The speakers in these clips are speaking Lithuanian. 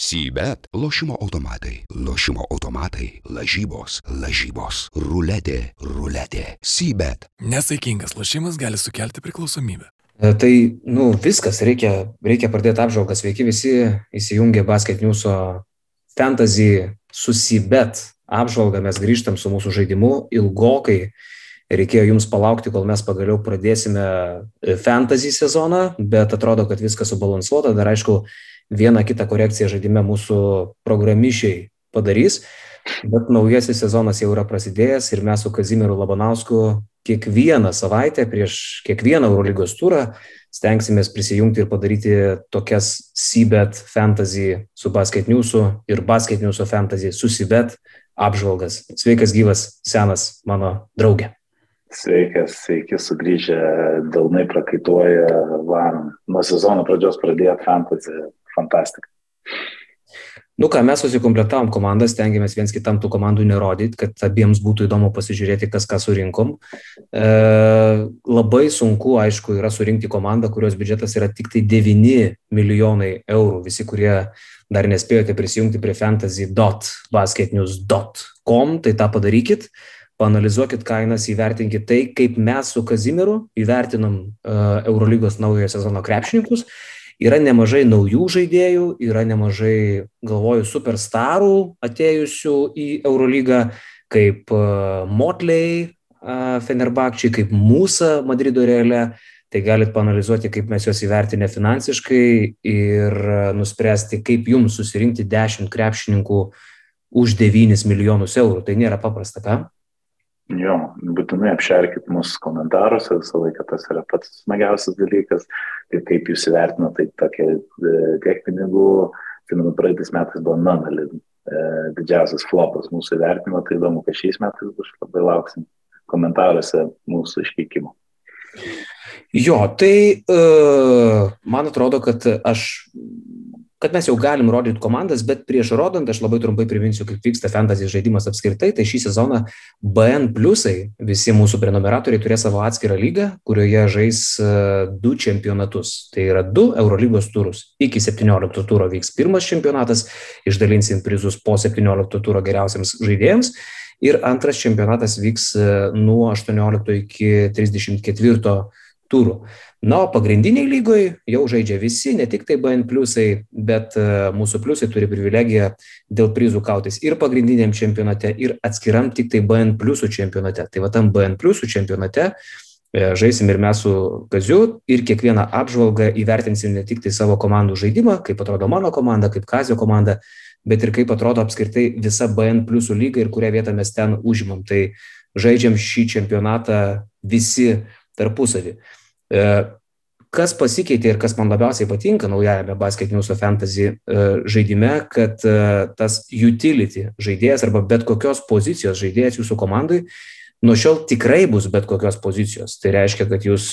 Sybet - lošimo automatai, lošimo automatai, lažybos, lažybos, ruletė, ruletė. Sybet. Nesaikingas lošimas gali sukelti priklausomybę. E, Tai, nu, viskas, reikia, reikia pradėti apžvalgą. Sveiki visi, įsijungę Basket News Fantasy susibet apžvalgą. Mes grįžtam su mūsų žaidimu ilgokai. Reikėjo jums palaukti, kol mes pagaliau pradėsime fantasy sezoną, bet atrodo, kad viskas subalansuota. Dar aišku, vieną kitą korekciją žaidime mūsų programišiai padarys, bet naujasis sezonas jau yra prasidėjęs ir mes su Kazimieru Labanausku kiekvieną savaitę prieš kiekvieną Eurolygos turą stengsimės prisijungti ir padaryti tokias Sybet Fantasy su Basket News'u ir Basket News'o Fantasy su Sybet apžvalgas. Sveikas gyvas, senas mano draugė. Sveikas, sveiki sugrįžę, dalnai prakaituoja, varom. Nuo sezono pradžios pradėjo fantasy, fantastika. Nu ką, mes susikomplettavom komandas, stengiamės viens kitam tų komandų nerodyti, kad abiems būtų įdomu pasižiūrėti, kas ką surinkom. E, labai sunku, aišku, yra surinkti komandą, kurios biudžetas yra tik tai 9 milijonai eurų. Visi, kurie dar nespėjote prisijungti prie fantasy.basketnews.com, tai tą padarykit paanalizuokit kainas, įvertinkit tai, kaip mes su Kazimiru įvertinom uh, Eurolygos naujojo sezono krepšininkus. Yra nemažai naujų žaidėjų, yra nemažai, galvoju, superstarų atėjusių į Eurolygą, kaip uh, Motley uh, Fenerbakčiai, kaip Mūsa Madrido Reale. Tai galit panalizuoti, kaip mes juos įvertinę finansiškai ir nuspręsti, kaip jums susirinkti 10 krepšininkų už 9 milijonus eurų. Tai nėra paprasta, ką? Jo, būtinai apšerkit mūsų komentaruose, visą laiką tas yra pats smagiausias dalykas. Ir kaip jūs įvertinote, tai tokia tiek pinigų, atsimenu, praeitais metais buvo Nanali didžiausias flopas mūsų įvertinimo, tai įdomu, kad šiais metais bus labai lauksim komentaruose mūsų iškeikimo. Jo, tai uh, man atrodo, kad aš kad mes jau galim rodyti komandas, bet prieš rodant aš labai trumpai priminsiu, kaip vyksta fantasy žaidimas apskritai. Tai šį sezoną BN pliusai, visi mūsų prenumeratoriai turės savo atskirą lygą, kurioje žais du čempionatus. Tai yra du Eurolygos turus. Iki 17 turo vyks pirmas čempionatas, išdalinsim prizus po 17 turo geriausiams žaidėjams. Ir antras čempionatas vyks nuo 18 iki 34 turų. Na, o pagrindiniai lygoje jau žaidžia visi, ne tik tai BN pliusai, bet mūsų pliusai turi privilegiją dėl prizų kautis ir pagrindiniam čempionate, ir atskiram tik tai BN pliusų čempionate. Tai va tam BN pliusų čempionate žaisim ir mes su Kaziu ir kiekvieną apžvalgą įvertinsim ne tik tai savo komandų žaidimą, kaip atrodo mano komanda, kaip Kazio komanda, bet ir kaip atrodo apskritai visa BN pliusų lyga ir kurią vietą mes ten užimam. Tai žaidžiam šį čempionatą visi tarpusavį. Kas pasikeitė ir kas man labiausiai patinka naujajame Basket News Fantasy žaidime, kad tas utility žaidėjas arba bet kokios pozicijos žaidėjas jūsų komandai nuo šiol tikrai bus bet kokios pozicijos. Tai reiškia, kad jūs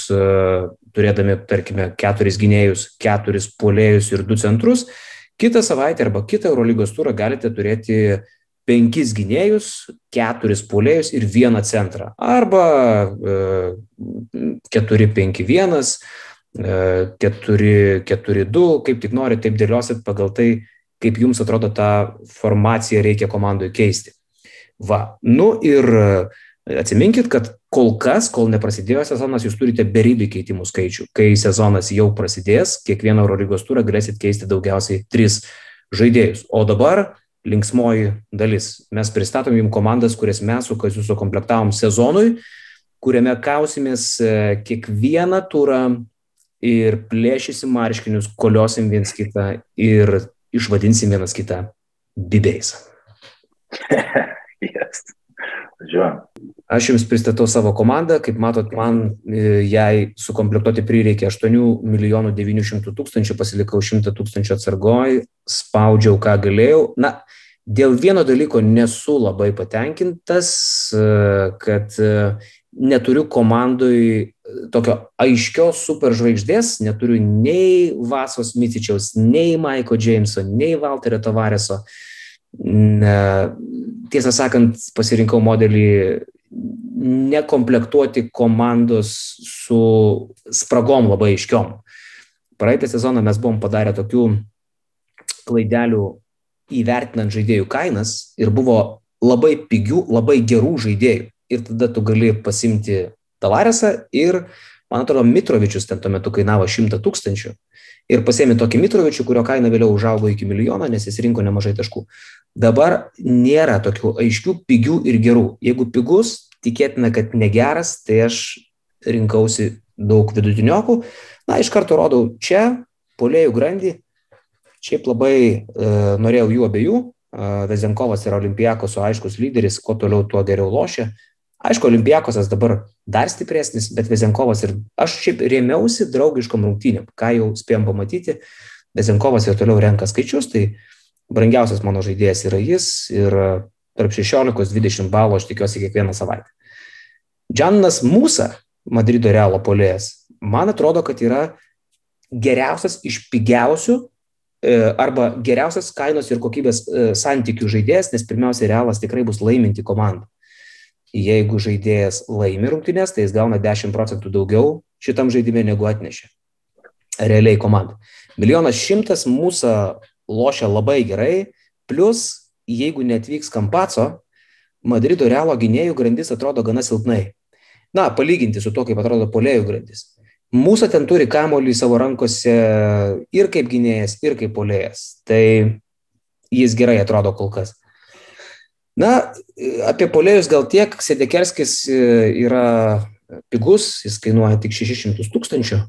turėdami, tarkime, keturis gynėjus, keturis polėjus ir du centrus, kitą savaitę arba kitą Eurolygos turą galite turėti penkis gynėjus, keturis polėjus ir vieną centrą. Arba vienas, keturi, keturi, du, kaip tik nori, taip dėliosit pagal tai, kaip jums atrodo tą formaciją reikia komandai keisti. Va, nu ir atsiminkit, kad kol kas, kol neprasidėjo sezonas, jūs turite beribį keitimų skaičių. Kai sezonas jau prasidės, kiekvieną Eurolygos turą galėsit keisti daugiausiai tris žaidėjus. O dabar linksmoji dalis. Mes pristatom jums komandas, kurias mes su Kaziu sukomplektavom sezonui, kuriame kausimės kiekvieną turą ir plėšysim marškinius, koliosim viens kitą ir išvadinsim vienas kitą bibiais. yes. Žiūrėjom. Aš jums pristatau savo komandą, kaip matot, man jai sukomplektuoti prireikė 8 milijonų 900 tūkstančių, pasilikau 100 tūkstančių atsargoj, spaudžiau, ką galėjau. Na, dėl vieno dalyko nesu labai patenkintas, kad neturiu komandui tokio aiškios superžvaigždės, neturiu nei Vasos Micičiaus, nei Maiko Jameso, nei Walterio Tavareso. Tiesą sakant, pasirinkau modelį nekomplektuoti komandos su spragom labai aiškiom. Praeitą sezoną mes buvom padarę tokių klaidelių įvertinant žaidėjų kainas ir buvo labai pigių, labai gerų žaidėjų. Ir tada tu gali pasimti Tavaresą ir, man atrodo, Mitrovičius ten tuo metu kainavo 100 tūkstančių. Ir pasėmė tokį Mitrovičių, kurio kaina vėliau užaugo iki milijono, nes jis rinko nemažai taškų. Dabar nėra tokių aiškių, pigių ir gerų. Jeigu pigus, tikėtina, kad negeras, tai aš rinkausi daug vidutiniokų. Na, iš karto rodau čia, polėjų grandį. Šiaip labai e, norėjau jų abiejų. E, Vezenkovas yra olimpijakos, o aiškus lyderis, kuo toliau, tuo geriau lošia. Aišku, olimpijakosas dabar dar stipresnis, bet Vezenkovas ir aš šiaip rėmiausi draugiškom rungtynėm, ką jau spėjom pamatyti. Vezenkovas ir toliau renka skaičius, tai brangiausias mano žaidėjas yra jis ir tarp 16-20 balų aš tikiuosi kiekvieną savaitę. Džanas Mūsa, Madrido Realo polėjas, man atrodo, kad yra geriausias iš pigiausių e, arba geriausias kainos ir kokybės e, santykių žaidėjas, nes pirmiausia, Realas tikrai bus laiminti komanda. Jeigu žaidėjas laimi rungtynės, tai jis gauna 10 procentų daugiau šitam žaidimui negu atnešė. Realiai komanda. Milijonas šimtas mūsų lošia labai gerai, plus jeigu netvyks Kampaco, Madrido Realo gynėjų grandis atrodo gana silpnai. Na, palyginti su to, kaip atrodo polėjų grandis. Mūsų ten turi kamolį savo rankose ir kaip gynėjas, ir kaip polėjas. Tai jis gerai atrodo kol kas. Na, apie polėjus gal tiek, Sedekerskis e, yra pigus, jis kainuoja tik 600 tūkstančių,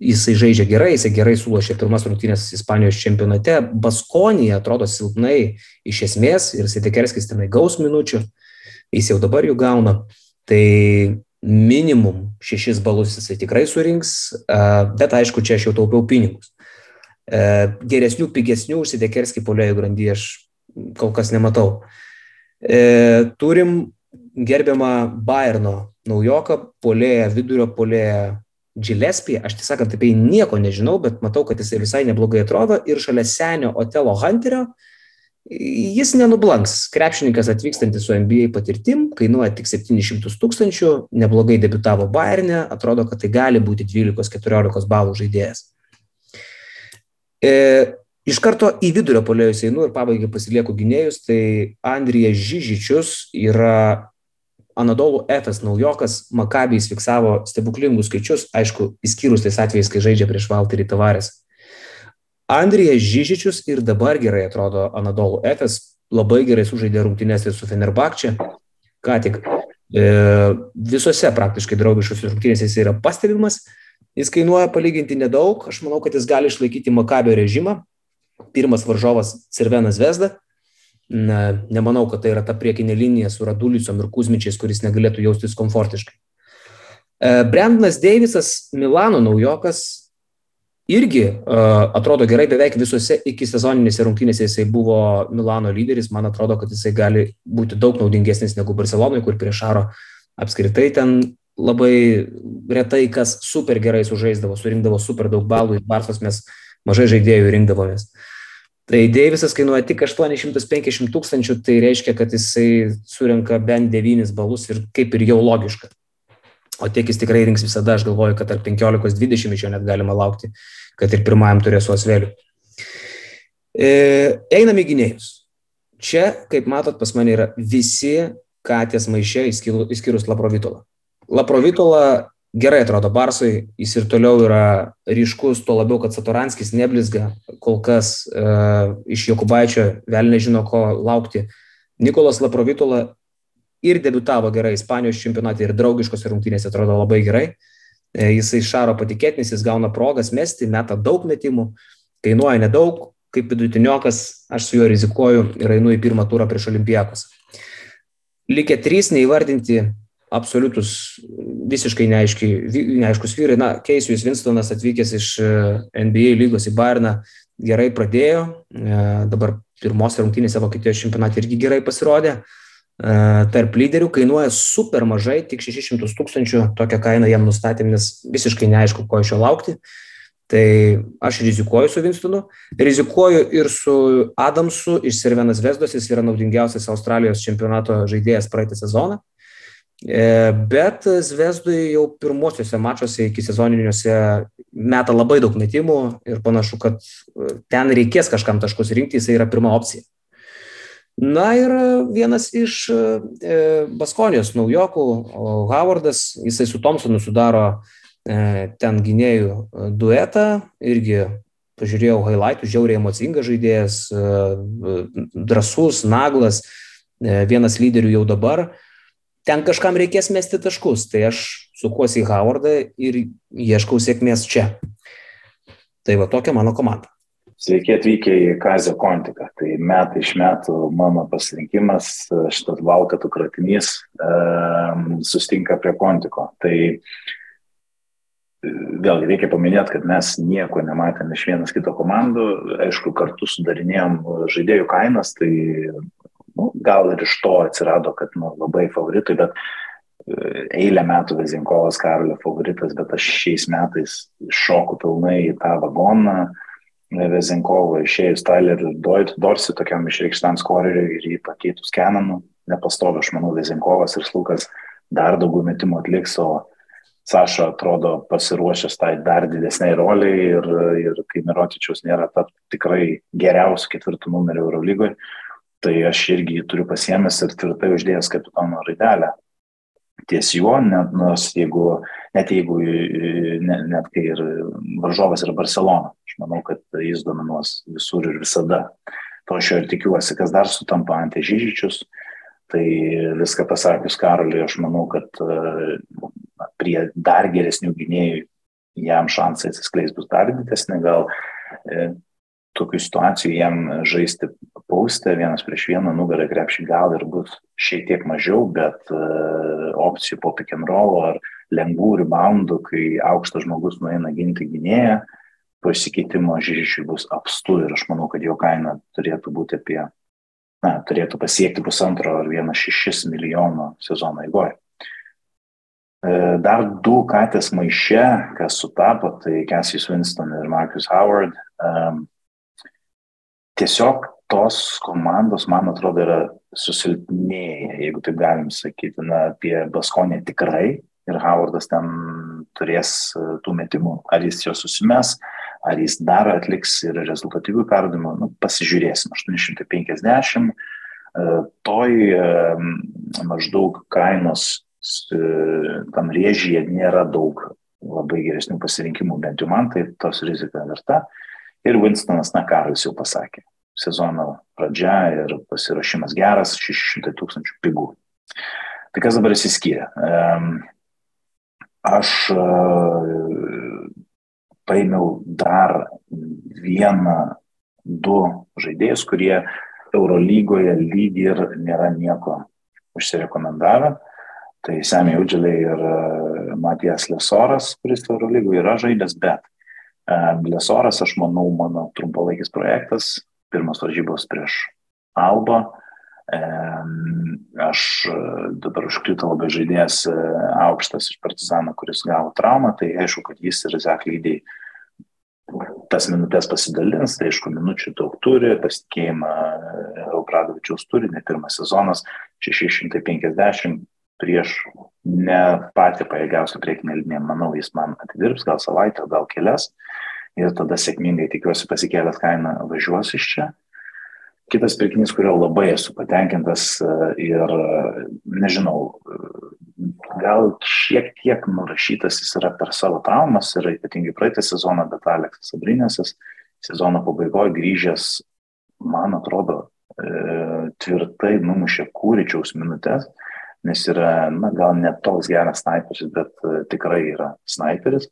jisai žaidžia gerai, jisai gerai sulošė pirmas rungtynės Ispanijos čempionate, Baskonija atrodo silpnai iš esmės ir Sedekerskis tenai gaus minučių, jis jau dabar jų gauna, tai minimum šešis balus jisai tikrai surinks, bet aišku, čia aš jau taupiau pinigus. Geresnių, pigesnių užsidekerskį polėjų grandy aš kol kas nematau. Turim gerbiamą Bayerno naujoką, polėją, vidurio polėją Gillespie, aš tiesą sakant apie jį nieko nežinau, bet matau, kad jisai visai neblogai atrodo ir šalia senio Otelo Hunterio Jis nenublanks. Krepšininkas atvykstantis su NBA patirtim, kainuoja tik 700 tūkstančių, neblogai debitavo Bayernė, atrodo, kad tai gali būti 12-14 balų žaidėjas. E, iš karto į vidurio polėjus einu ir pabaigai pasilieku gynėjus, tai Andrija Žyžičius yra Anadolų Efes naujokas, Makabijais fiksavo stebuklingus skaičius, aišku, įskyrus tais atvejais, kai žaidžia prieš Valterį Tavarės. Andrijas Žyžičius ir dabar gerai atrodo Anadolų Efes, labai gerai sužaidė rungtynės ir su Fenerbakčia. Ką tik e, visose praktiškai draugiškose rungtynėse jis yra pastebimas, jis kainuoja palyginti nedaug, aš manau, kad jis gali išlaikyti Makabio režimą. Pirmas varžovas Cervenas Vesda. Na, nemanau, kad tai yra ta priekinė linija su Radulicom ir Kuzmičiais, kuris negalėtų jaustis komfortiškai. E, Brendanas Deivisas, Milano naujokas, irgi uh, atrodo gerai, beveik visose iki sezoninėse rungtynėse jisai buvo Milano lyderis, man atrodo, kad jisai gali būti daug naudingesnis negu Barcelonai, kur prieš Aro apskritai ten labai retai kas super gerai sužaisdavo, surinkdavo super daug balų, į Barsos mes mažai žaidėjų rinkdavomės. Tai Deivisas kainuoja tik 850 tūkstančių, tai reiškia, kad jisai surinka bent 9 balus ir kaip ir jau logiška o tiek jis tikrai rinks visada, aš galvoju, kad tarp 15-20 iš jo net galima laukti, kad ir pirmajam turės osvelių. E, einam į gynėjus. Čia, kaip matot, pas mane yra visi katės maišė, išskyrus Laprovitolą. Laprovitola gerai atrodo Barsui, jis ir toliau yra ryškus, tuo labiau, kad Satoranskis neblizga, kol kas e, iš Jokubaičio vėl nežino, ko laukti. Nikolas Laprovitola ir debutavo gerai Ispanijos čempionate ir draugiškose rungtynėse atrodo labai gerai. E, jisai šaro patikėtinis, jis gauna progas mesti, meta daug metimų, kainuoja nedaug, kaip vidutiniokas aš su juo rizikuoju ir einu į pirmą turą prieš olimpijakos. Likę trys neįvardinti absoliutus visiškai neaiški, neaiškus vyrai. Na, Keisijus Winstonas atvykęs iš e, NBA lygos į Bayerną gerai pradėjo, e, dabar pirmos rungtynėse Vokietijos čempionate irgi gerai pasirodė. E, tarp lyderių kainuoja super mažai, tik 600 tūkstančių, tokią kainą jam nustatėm, nes visiškai neaišku, ko iš jo laukti. Tai aš rizikuoju su Winstonu, rizikuoju ir su Adamsu iš Sirvenas Vesdos, jis yra naudingiausias Australijos čempionato žaidėjas praeitą sezoną. E, bet Zvezdui jau pirmosiuose mačiuose iki sezoniniuose meta labai daug metimų ir panašu, kad e, ten reikės kažkam taškus rinkti, jisai yra pirma opcija. Na ir vienas iš e, Baskonijos naujokų, Howardas, jisai su Thompsonu sudaro ten gynėjų duetą, irgi pažiūrėjau highlightų, žiauriai emocingas žaidėjas, drasus, naglas, vienas lyderių jau dabar ten kažkam reikės mesti taškus, tai aš sukuosi į Howardą ir ieškau sėkmės čia. Tai va tokia mano komanda. Sveiki atvykę į Kazio Kontiką. Tai metai iš metų mano pasirinkimas, šitas valkatų kratinys um, sustinka prie Kontiko. Tai vėlgi reikia paminėti, kad mes nieko nematėm iš vienas kito komandų. Aišku, kartu sudarinėjom žaidėjų kainas, tai nu, gal ir iš to atsirado, kad nu, labai favoritai, bet e, eilę metų Vezinkovas Karolio favoritas, bet aš šiais metais šoku pilnai į tą vagoną. Vezinkovo išėjus Tyleriu Dorsi tokiam išreikštam skoreriui ir jį pakeitus Kenanu, nepastovi, aš manau, Vezinkovas ir Slukas dar daugiau metimų atliks, o Saša atrodo pasiruošęs tai dar didesniai roliai ir, ir kai Mirotičiaus nėra tapti tikrai geriausiu ketvirtų numeriu Eurolygoje, tai aš irgi jį turiu pasiemęs ir tvirtai uždėjęs kapitono raidelę. Ties juo, net, nors jeigu, net jeigu, net, net kai ir varžovas yra Barcelona, aš manau, kad jis dominuos visur ir visada. To aš jo ir tikiuosi, kas dar sutampa ant Žyžičius, tai viską pasakius Karoliui, aš manau, kad prie dar geresnių gynėjų jam šansai atsiskleis bus dar didesnė, gal e, tokių situacijų jam žaisti paustę vienas prieš vieną nugarą krepšį gal ir bus šiek tiek mažiau, bet uh, opcijų po pick and roll ar lengvų reboundų, kai aukštas žmogus nueina ginti gynėją, pasikeitimo žižišiui bus apstu ir aš manau, kad jo kaina turėtų būti apie, na, turėtų pasiekti pusantro ar vieną šešis milijono sezono eigoje. Dar du katės maiše, kas sutapo, tai Cassius Winston ir Marcus Howard. Um, tiesiog tos komandos, man atrodo, yra susilpnėję, jeigu taip galim sakyti, na, apie Baskonę tikrai ir Howardas ten turės e, tų metimų, ar jis juos susimes, ar jis dar atliks ir rezultatyvių perdavimų, nu, pasižiūrėsim, 850, e, toj e, maždaug kainos tam rėžyje nėra daug labai geresnių pasirinkimų, bent jau man tai tos rizika verta. Ir Winstonas Nakaras jau pasakė, sezono pradžia ir pasirašymas geras, 600 tūkstančių pigų. Tai kas dabar įsiskyrė? Aš e, paėmiau dar vieną, du žaidėjus, kurie Eurolygoje lyg ir nėra nieko užsirekomendavę. Tai Semė Udželė ir e, Matijas Lesoras, kuris Eurolygoje yra žaidęs, bet Blesoras, aš manau, mano trumpalaikis projektas, pirmas varžybos prieš Alba. Aš e, dabar užkrito labai žaidėjas e, aukštas iš Partizano, kuris gavo traumą, tai aišku, kad jis ir Zek lygiai tas minutės pasidalins, tai aišku, minučių daug turi, pasitikėjimą Eupradovičiaus turi, ne pirmas sezonas, 650 prieš ne patį pajėgiausią priekinę liniją, manau, jis man atidirbs gal savaitę, gal kelias ir tada sėkmingai tikiuosi pasikėlęs kainą važiuos iš čia. Kitas pirkinys, kurio labai esu patenkintas ir nežinau, gal šiek tiek nurašytas jis yra per savo traumas ir ypatingai praeitą sezoną, bet Aleksas Abrinėsis sezono pabaigoje grįžęs, man atrodo, e, tvirtai numušė kūryčiaus minutės nes yra, na, gal ne toks geras sniperis, bet tikrai yra sniperis.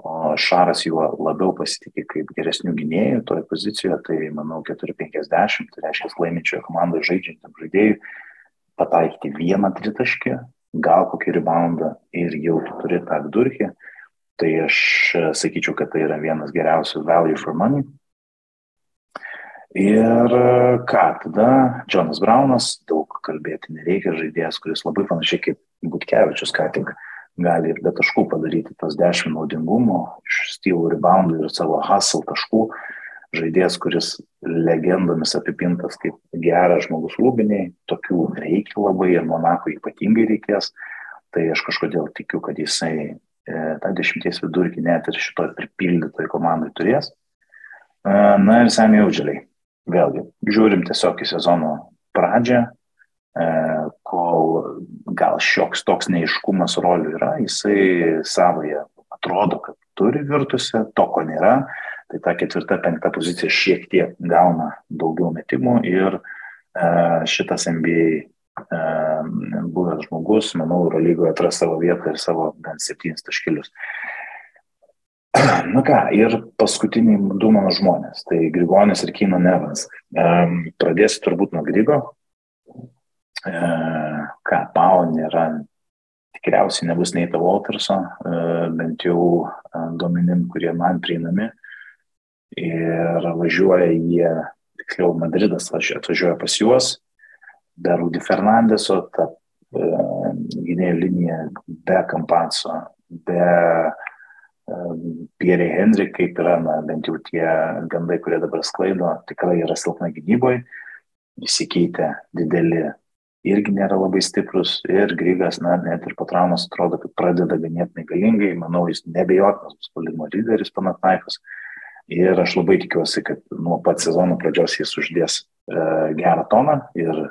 O Šaras juo labiau pasitikė kaip geresnių gynėjų toje pozicijoje, tai manau 4-50, tai reiškia laiminčioje komandoje žaidžiantam žaidėjui pataikyti vieną tritaškį, gal kokį reboundą ir jau tu turi tą vidurkį. Tai aš e, sakyčiau, kad tai yra vienas geriausių value for money Ir ką, tada Jonas Braunas, daug kalbėti nereikia, žaidėjas, kuris labai panašiai kaip Butkevičius, ką tik gali ir be taškų padaryti tas 10 naudingumo, iš stylų reboundų ir savo hustle taškų. Žaidėjas, kuris legendomis apipintas kaip geras žmogus rūbiniai, tokių reikia labai ir Monako ypatingai reikės. Tai aš kažkodėl tikiu, kad jisai e, tą dešimties vidurkį net ir šitoj pripildytoj komandai turės. E, na ir Sami Audželiai. Vėlgi, žiūrim tiesiog į sezono pradžią, e, kol gal šioks toks neiškumas rolių yra, jisai savoje atrodo, kad turi virtusi, to ko nėra, tai ta ketvirta, penkta pozicija šiek tiek gauna daugiau metimų ir šitas NBA buvęs žmogus, manau, Eurolygoje atras savo vietą ir savo bent septynis taškelius. Na ką, ir paskutiniai du mano žmonės, tai Grigonis ir Kino Nevans. Pradėsiu turbūt nuo Grigo. Ką, Pau nėra, tikriausiai nebus Neita Walterso, bent jau duomenim, kurie man prieinami. Ir važiuoja jie, tiksliau, Madridas atvažiuoja pas juos be Rudy Fernandeso, ta e, gynėjų linija be Kampaco, be e, Pierre Henry, kaip yra, na, bent jau tie gandai, kurie dabar sklaido, tikrai yra silpna gynyboje, įsikeitė dideli irgi nėra labai stiprus ir Grygas, na, net ir po traumos atrodo, kad pradeda ganėtinai galingai, manau, jis nebejotinas bus palimo lyderis Panatnaikos ir aš labai tikiuosi, kad nuo pat sezono pradžios jis uždės e, gerą toną ir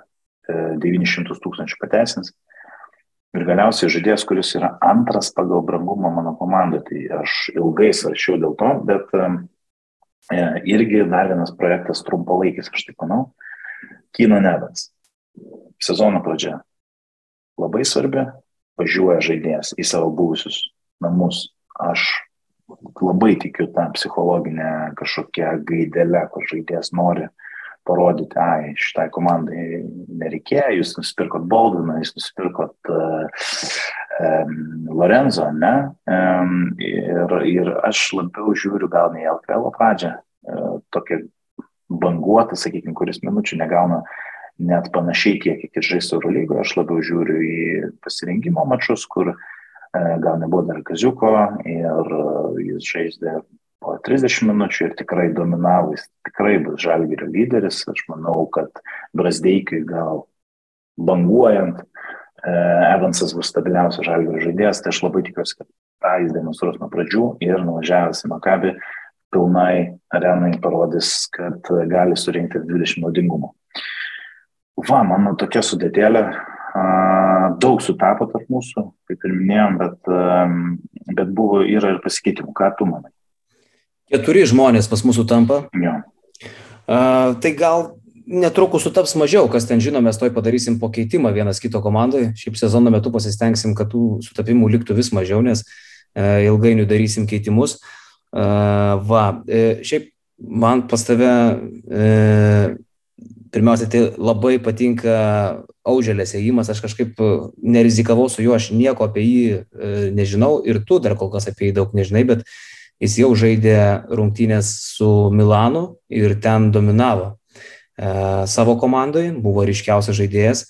900 tūkstančių pateisins. Ir galiausiai žaidėjas, kuris yra antras pagal brangumą mano komandoje, tai aš ilgai svaršiau dėl to, bet e, irgi dar vienas projektas trumpalaikis, aš taip manau, Kino Nevans. Sezono pradžia labai svarbi, važiuoja žaidėjas į savo buvusius namus. Aš labai tikiu tą psichologinę kažkokią gaidelę, kur žaidėjas nori uh, parodyti, ai, šitai komandai nereikėjo, jūs nusipirkot Baldviną, jūs nusipirkot uh, um, Lorenzo, ne? Um, ir, ir aš labiau žiūriu gal ne į LKL pradžią, uh, tokia banguota, sakykime, kuris minučių negauna net panašiai kiek ir žaisti Eurolygoje, aš labiau žiūriu į pasirinkimo mačius, kur uh, gal nebuvo dar Kaziuko ir uh, jis žaidė po 30 minučių ir tikrai dominavo, jis tikrai bus žalgerio lyderis. Aš manau, kad Brasdeikiui gal banguojant, e, Evansas bus stabiliausias žalgerio žaidėjas, tai aš labai tikiuosi, kad tą jis demonstruos nuo pradžių ir nuvažiavęs į Makabį pilnai arenai parodys, kad gali surinkti 20 naudingumo. Va, mano tokia sudėtėlė, daug sutapo tarp mūsų, kaip ir minėjom, bet, bet buvo yra ir pasikeitimų. Ką tu manai? Keturi žmonės pas mūsų tampa. Ja. Uh, tai gal netrukus sutaps mažiau, kas ten žino, mes toj padarysim pakeitimą vienas kito komandai. Šiaip sezono metu pasistengsim, kad tų sutapimų liktų vis mažiau, nes uh, ilgainiui darysim keitimus. Uh, va, uh, šiaip man pas tave, uh, pirmiausia, tai labai patinka auželės ėjimas, aš kažkaip nerizikavau su juo, aš nieko apie jį uh, nežinau ir tu dar kol kas apie jį daug nežinai, bet uh, Jis jau žaidė rungtynės su Milanu ir ten dominavo e, savo komandai, buvo ryškiausias žaidėjas.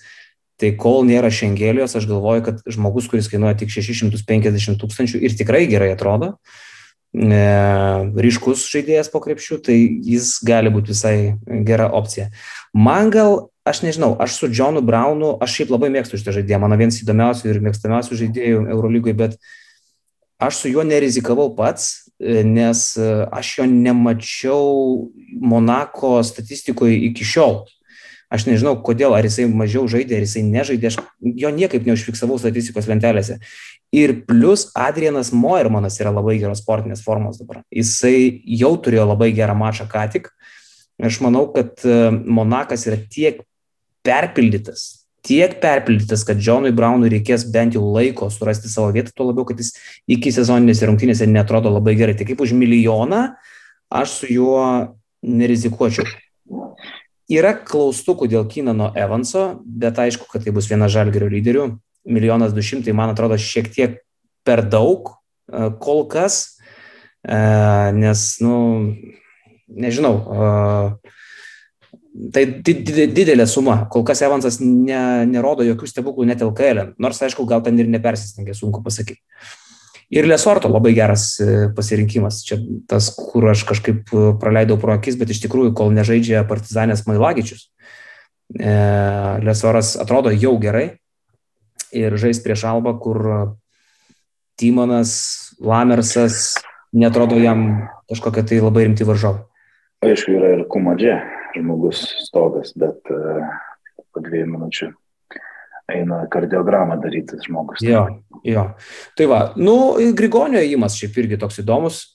Tai kol nėra šengelijos, aš galvoju, kad žmogus, kuris kainuoja tik 650 tūkstančių ir tikrai gerai atrodo, e, ryškus žaidėjas po krepšių, tai jis gali būti visai gera opcija. Man gal, aš nežinau, aš su Johnu Brownu, aš šiaip labai mėgstu šitą žaidėją, mano vienas įdomiausių ir mėgstamiausių žaidėjų Eurolygoje, bet aš su juo nerizikavau pats, E, nes e, aš jo nemačiau Monako statistikoje iki šiol. Aš nežinau, kodėl, ar jisai mažiau žaidė, ar jisai nežaidė, aš jo niekaip neužfiksavau statistikos lentelėse. Ir plus Adrianas Moermanas yra labai geros sportinės formos dabar. Jisai jau turėjo labai gerą mačą ką tik. Aš manau, kad e, Monakas yra tiek perpildytas, tiek perpildytas, kad Džonui Braunui reikės bent jau laiko surasti savo vietą, tuo labiau, kad jis iki sezoninėse rungtynėse netrodo labai gerai. Tai kaip už milijoną aš su juo nerizikuočiau. Yra klaustukų dėl Kinano Evanso, bet aišku, kad tai bus viena žalgerio lyderių. Milijonas du šimtai, man atrodo, šiek tiek per daug e, kol kas, e, nes, nu, nežinau, uh, Tai didelė suma. Kol kas Evansas ne, nerodo jokių stebuklų net LKL. E. Nors, aišku, gal ten ir nepersistengė, sunku pasakyti. Ir Lesorto labai geras e, pasirinkimas. Čia tas, kur aš kažkaip e, praleidau pro akis, bet iš tikrųjų, kol nežaidžia Partizanės Mailagičius, Lesoras atrodo jau gerai. ir žais prieš Alba, kur Timonas, Lamersas, netrodo jam kažkokia tai labai rimti varžovai. Aišku, yra ir kumadžė žmogus stogas, bet po dviejų minučių eina kardiogramą daryti žmogus. Jo, jo. Tai va, nu, Grigonio įimas šiaip irgi toks įdomus.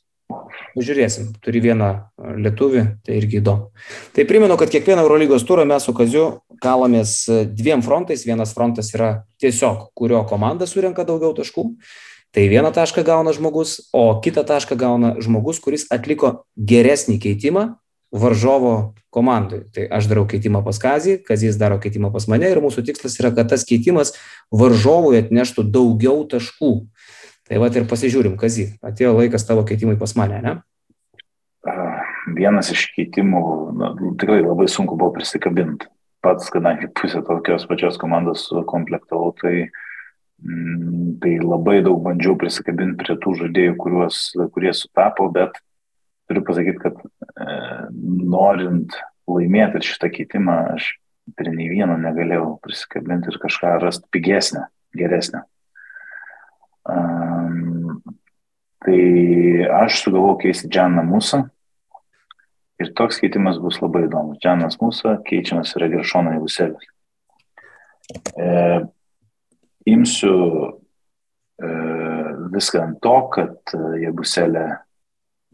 Žiūrėsim, turi vieną lietuvį, tai irgi įdomu. Tai primenu, kad kiekvieną Eurolygos turą mes su Kaziu kalomės dviem frontais. Vienas frontas yra tiesiog, kurio komanda surenka daugiau taškų. Tai vieną tašką gauna žmogus, o kitą tašką gauna žmogus, kuris atliko geresnį keitimą varžovo komandai. Tai aš darau keitimą pas Kazį, Kazys daro keitimą pas mane ir mūsų tikslas yra, kad tas keitimas varžovui atneštų daugiau taškų. Tai va ir pasižiūrim, Kazį, atėjo laikas tavo keitimui pas mane, ne? Vienas iš keitimų, na, tikrai labai sunku buvo prisikabinti. Pats, kadangi pusę tokios pačios komandos komplektavau, tai Mm, tai labai daug bandžiau prisikabinti prie tų žaidėjų, kuriuos, kurie sutapo, bet turiu pasakyti, kad e, norint laimėti šitą keitimą, aš prie nei vieno negalėjau prisikabinti ir kažką rasti pigesnę, geresnę. Um, tai aš sugalvojau keisti Džaną Musą ir toks keitimas bus labai įdomus. Džanas Musa keičiamas yra Geršono Javuselis. E, imsiu e, viską ant to, kad e, Jebuselė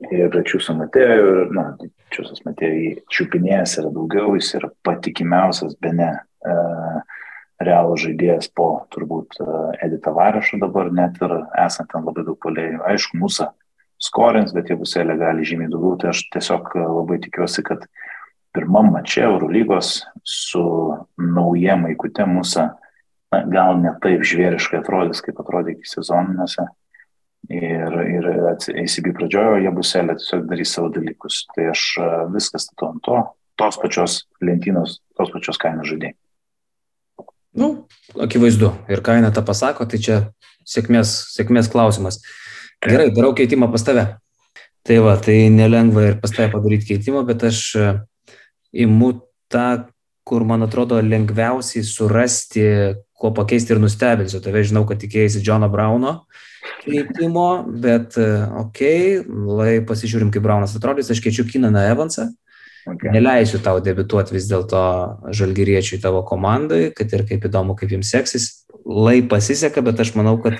ir Čiūsas Matėjo, ir, na, Čiūsas Matėjo čiupinėjęs yra daugiau, jis yra patikimiausias, be ne, e, realų žaidėjas po turbūt e, Edita Varešo dabar, net ir esant ten labai daug polėjų. Aišku, mūsų skorins, bet Jebuselė gali žymiai daugiau, tai aš tiesiog e, labai tikiuosi, kad pirmam mače Eurolygos su nauja maikute mūsų na, gal ne taip žvėriškai atrodys, kaip atrodė iki sezoninėse. Ir, ir ACB pradžiojo, jie bus elė tiesiog darys savo dalykus. Tai aš e, viskas statau ant to, tos pačios lentynos, tos pačios kainos žaidėjai. Nu, akivaizdu. Ir kaina tą pasako, tai čia sėkmės, sėkmės klausimas. Gerai, darau keitimą pas tave. Tai va, tai nelengva ir pas tave padaryti keitimą, bet aš e, imu tą, kur man atrodo lengviausiai surasti kuo pakeisti ir nustebinsiu. Tave žinau, kad tikėjai Džono Brauno keitimo, bet ok, lai pasižiūrim, kaip Braunas atrodys, aš keičiu Kinaną Evansą. Okay. Neleisiu tau debituoti vis dėlto žalgyriečiui tavo komandai, kad ir kaip įdomu, kaip jums seksis. Lai pasiseka, bet aš manau, kad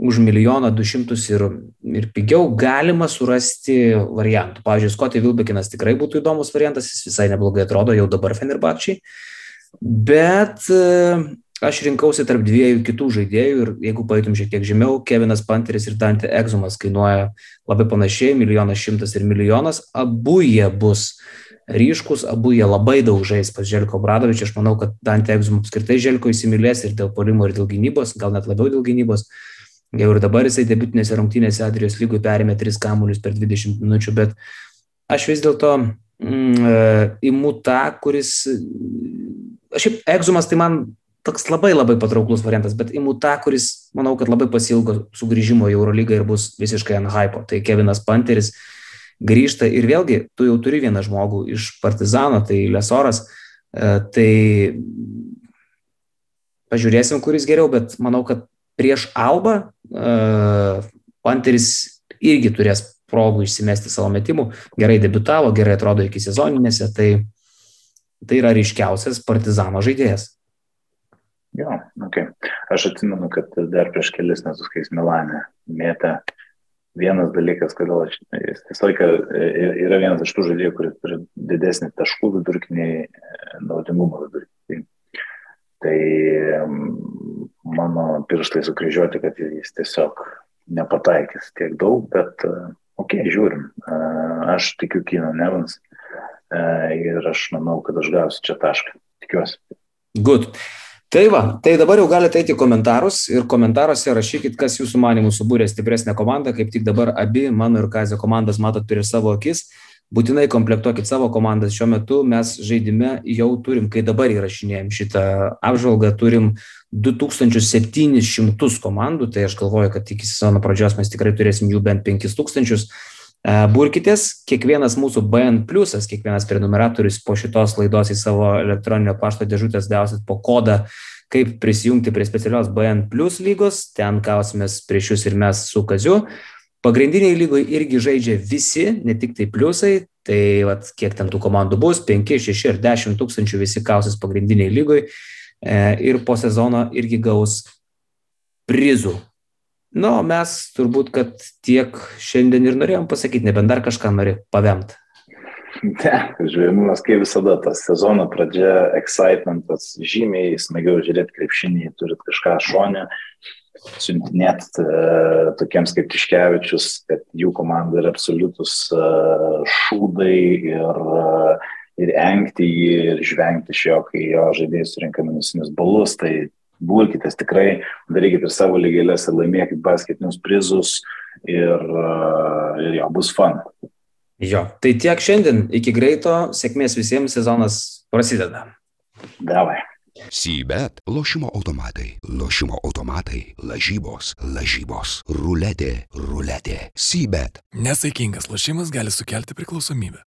už milijoną du šimtus ir, ir pigiau galima surasti variantų. Pavyzdžiui, Skotė Vilbekinas tikrai būtų įdomus variantas, jis visai neblogai atrodo jau dabar Fenerbakčiai. Bet aš rinkausi tarp dviejų kitų žaidėjų ir jeigu paėtum šiek tiek žemiau, Kevinas Panteris ir Dante Egzumas kainuoja labai panašiai, milijonas šimtas ir milijonas, abu jie bus ryškus, abu jie labai daug žais pas Želko Bradovičius, aš manau, kad Dante Egzum apskritai Želko įsimylės ir dėl polimo, ir dėl gynybos, gal net labiau dėl gynybos. Jau ir dabar jisai debutinėse rungtynėse Adrijos lygui perėmė tris kamuolius per 20 minučių, bet aš vis dėlto mm, e, imu tą, kuris... Aš šiaip Egzumas tai man toks labai labai patrauklus variantas, bet imu tą, kuris, manau, kad labai pasilgo sugrįžimo į Eurolygą ir bus visiškai ant hypo. Tai Kevinas Panteris grįžta ir vėlgi, tu jau turi vieną žmogų iš Partizano, tai Lesoras, e, tai pažiūrėsim, kuris geriau, bet manau, kad prieš Alba e, Panteris irgi turės progų išsimesti savo metimų, gerai debitavo, gerai atrodo iki sezoninėse, tai tai yra ryškiausias Partizano žaidėjas. Jo, okay. Aš atsimenu, kad dar prieš kelis metus, kai jis Milane mėtė, vienas dalykas, kodėl aš, visą laiką yra vienas iš tų žaidėjų, kuris turi didesnį taškų vidurkį nei e, naudingumo vidurkį. Tai mano pirštai sukryžiuoti, kad jis tiesiog nepataikys tiek daug, bet e, ok, žiūrim. E, aš tikiu Kino Nevans ir aš manau, kad aš gausiu čia tašką. Tikiuosi. Good. Tai va, tai dabar jau galite eiti į komentarus ir komentaruose rašykit, kas jūsų manimų subūrė stipresnę komandą, kaip tik dabar abi mano ir Kazio komandas matot prieš savo akis. Būtinai komplektuokit savo komandas. Šiuo metu mes žaidime jau turim, kai dabar įrašinėjom šitą apžvalgą, turim 2700 komandų, tai aš galvoju, kad iki sezono pradžios mes tikrai turėsim jų bent 5000. E, burkitės, kiekvienas mūsų BN pliusas, kiekvienas prenumeratorius po šitos laidos į savo elektroninio pašto dėžutės gausit po kodą kaip prisijungti prie specialios BN Plus lygos, ten kausimės prieš jūs ir mes su Kaziu. Pagrindiniai lygoje irgi žaidžia visi, ne tik tai pliusai, tai vat, kiek ten tų komandų bus, 5, 6 ar 10 tūkstančių visi kausis pagrindiniai lygoje e, ir po sezono irgi gaus prizų. Na, nu, mes turbūt, kad tiek šiandien ir norėjom pasakyti, nebent dar kažką nori pavemt. Ne, žiūrimas, kaip visada, tas sezono pradžia, excitementas, žymiai smagiau žiūrėti krepšinį, turit kažką šonę, siuntinėti uh, tokiems kaip Tiškevičius, kad jų komanda yra absoliutus uh, šūdai ir, uh, ir engti jį ir žvengti iš jo, kai jo žaidėjai surinka minusinius balus, tai būkitės tikrai, darykite ir savo lygėlės ir laimėkite basketinius prizus ir, uh, ir jo bus fun. Jo, tai tiek šiandien, iki greito, sėkmės visiems, sezonas prasideda. Davai. Sybet, lošimo automatai, lošimo automatai, lažybos, lažybos, ruletė, ruletė, sybet. Nesaikingas lošimas gali sukelti priklausomybę.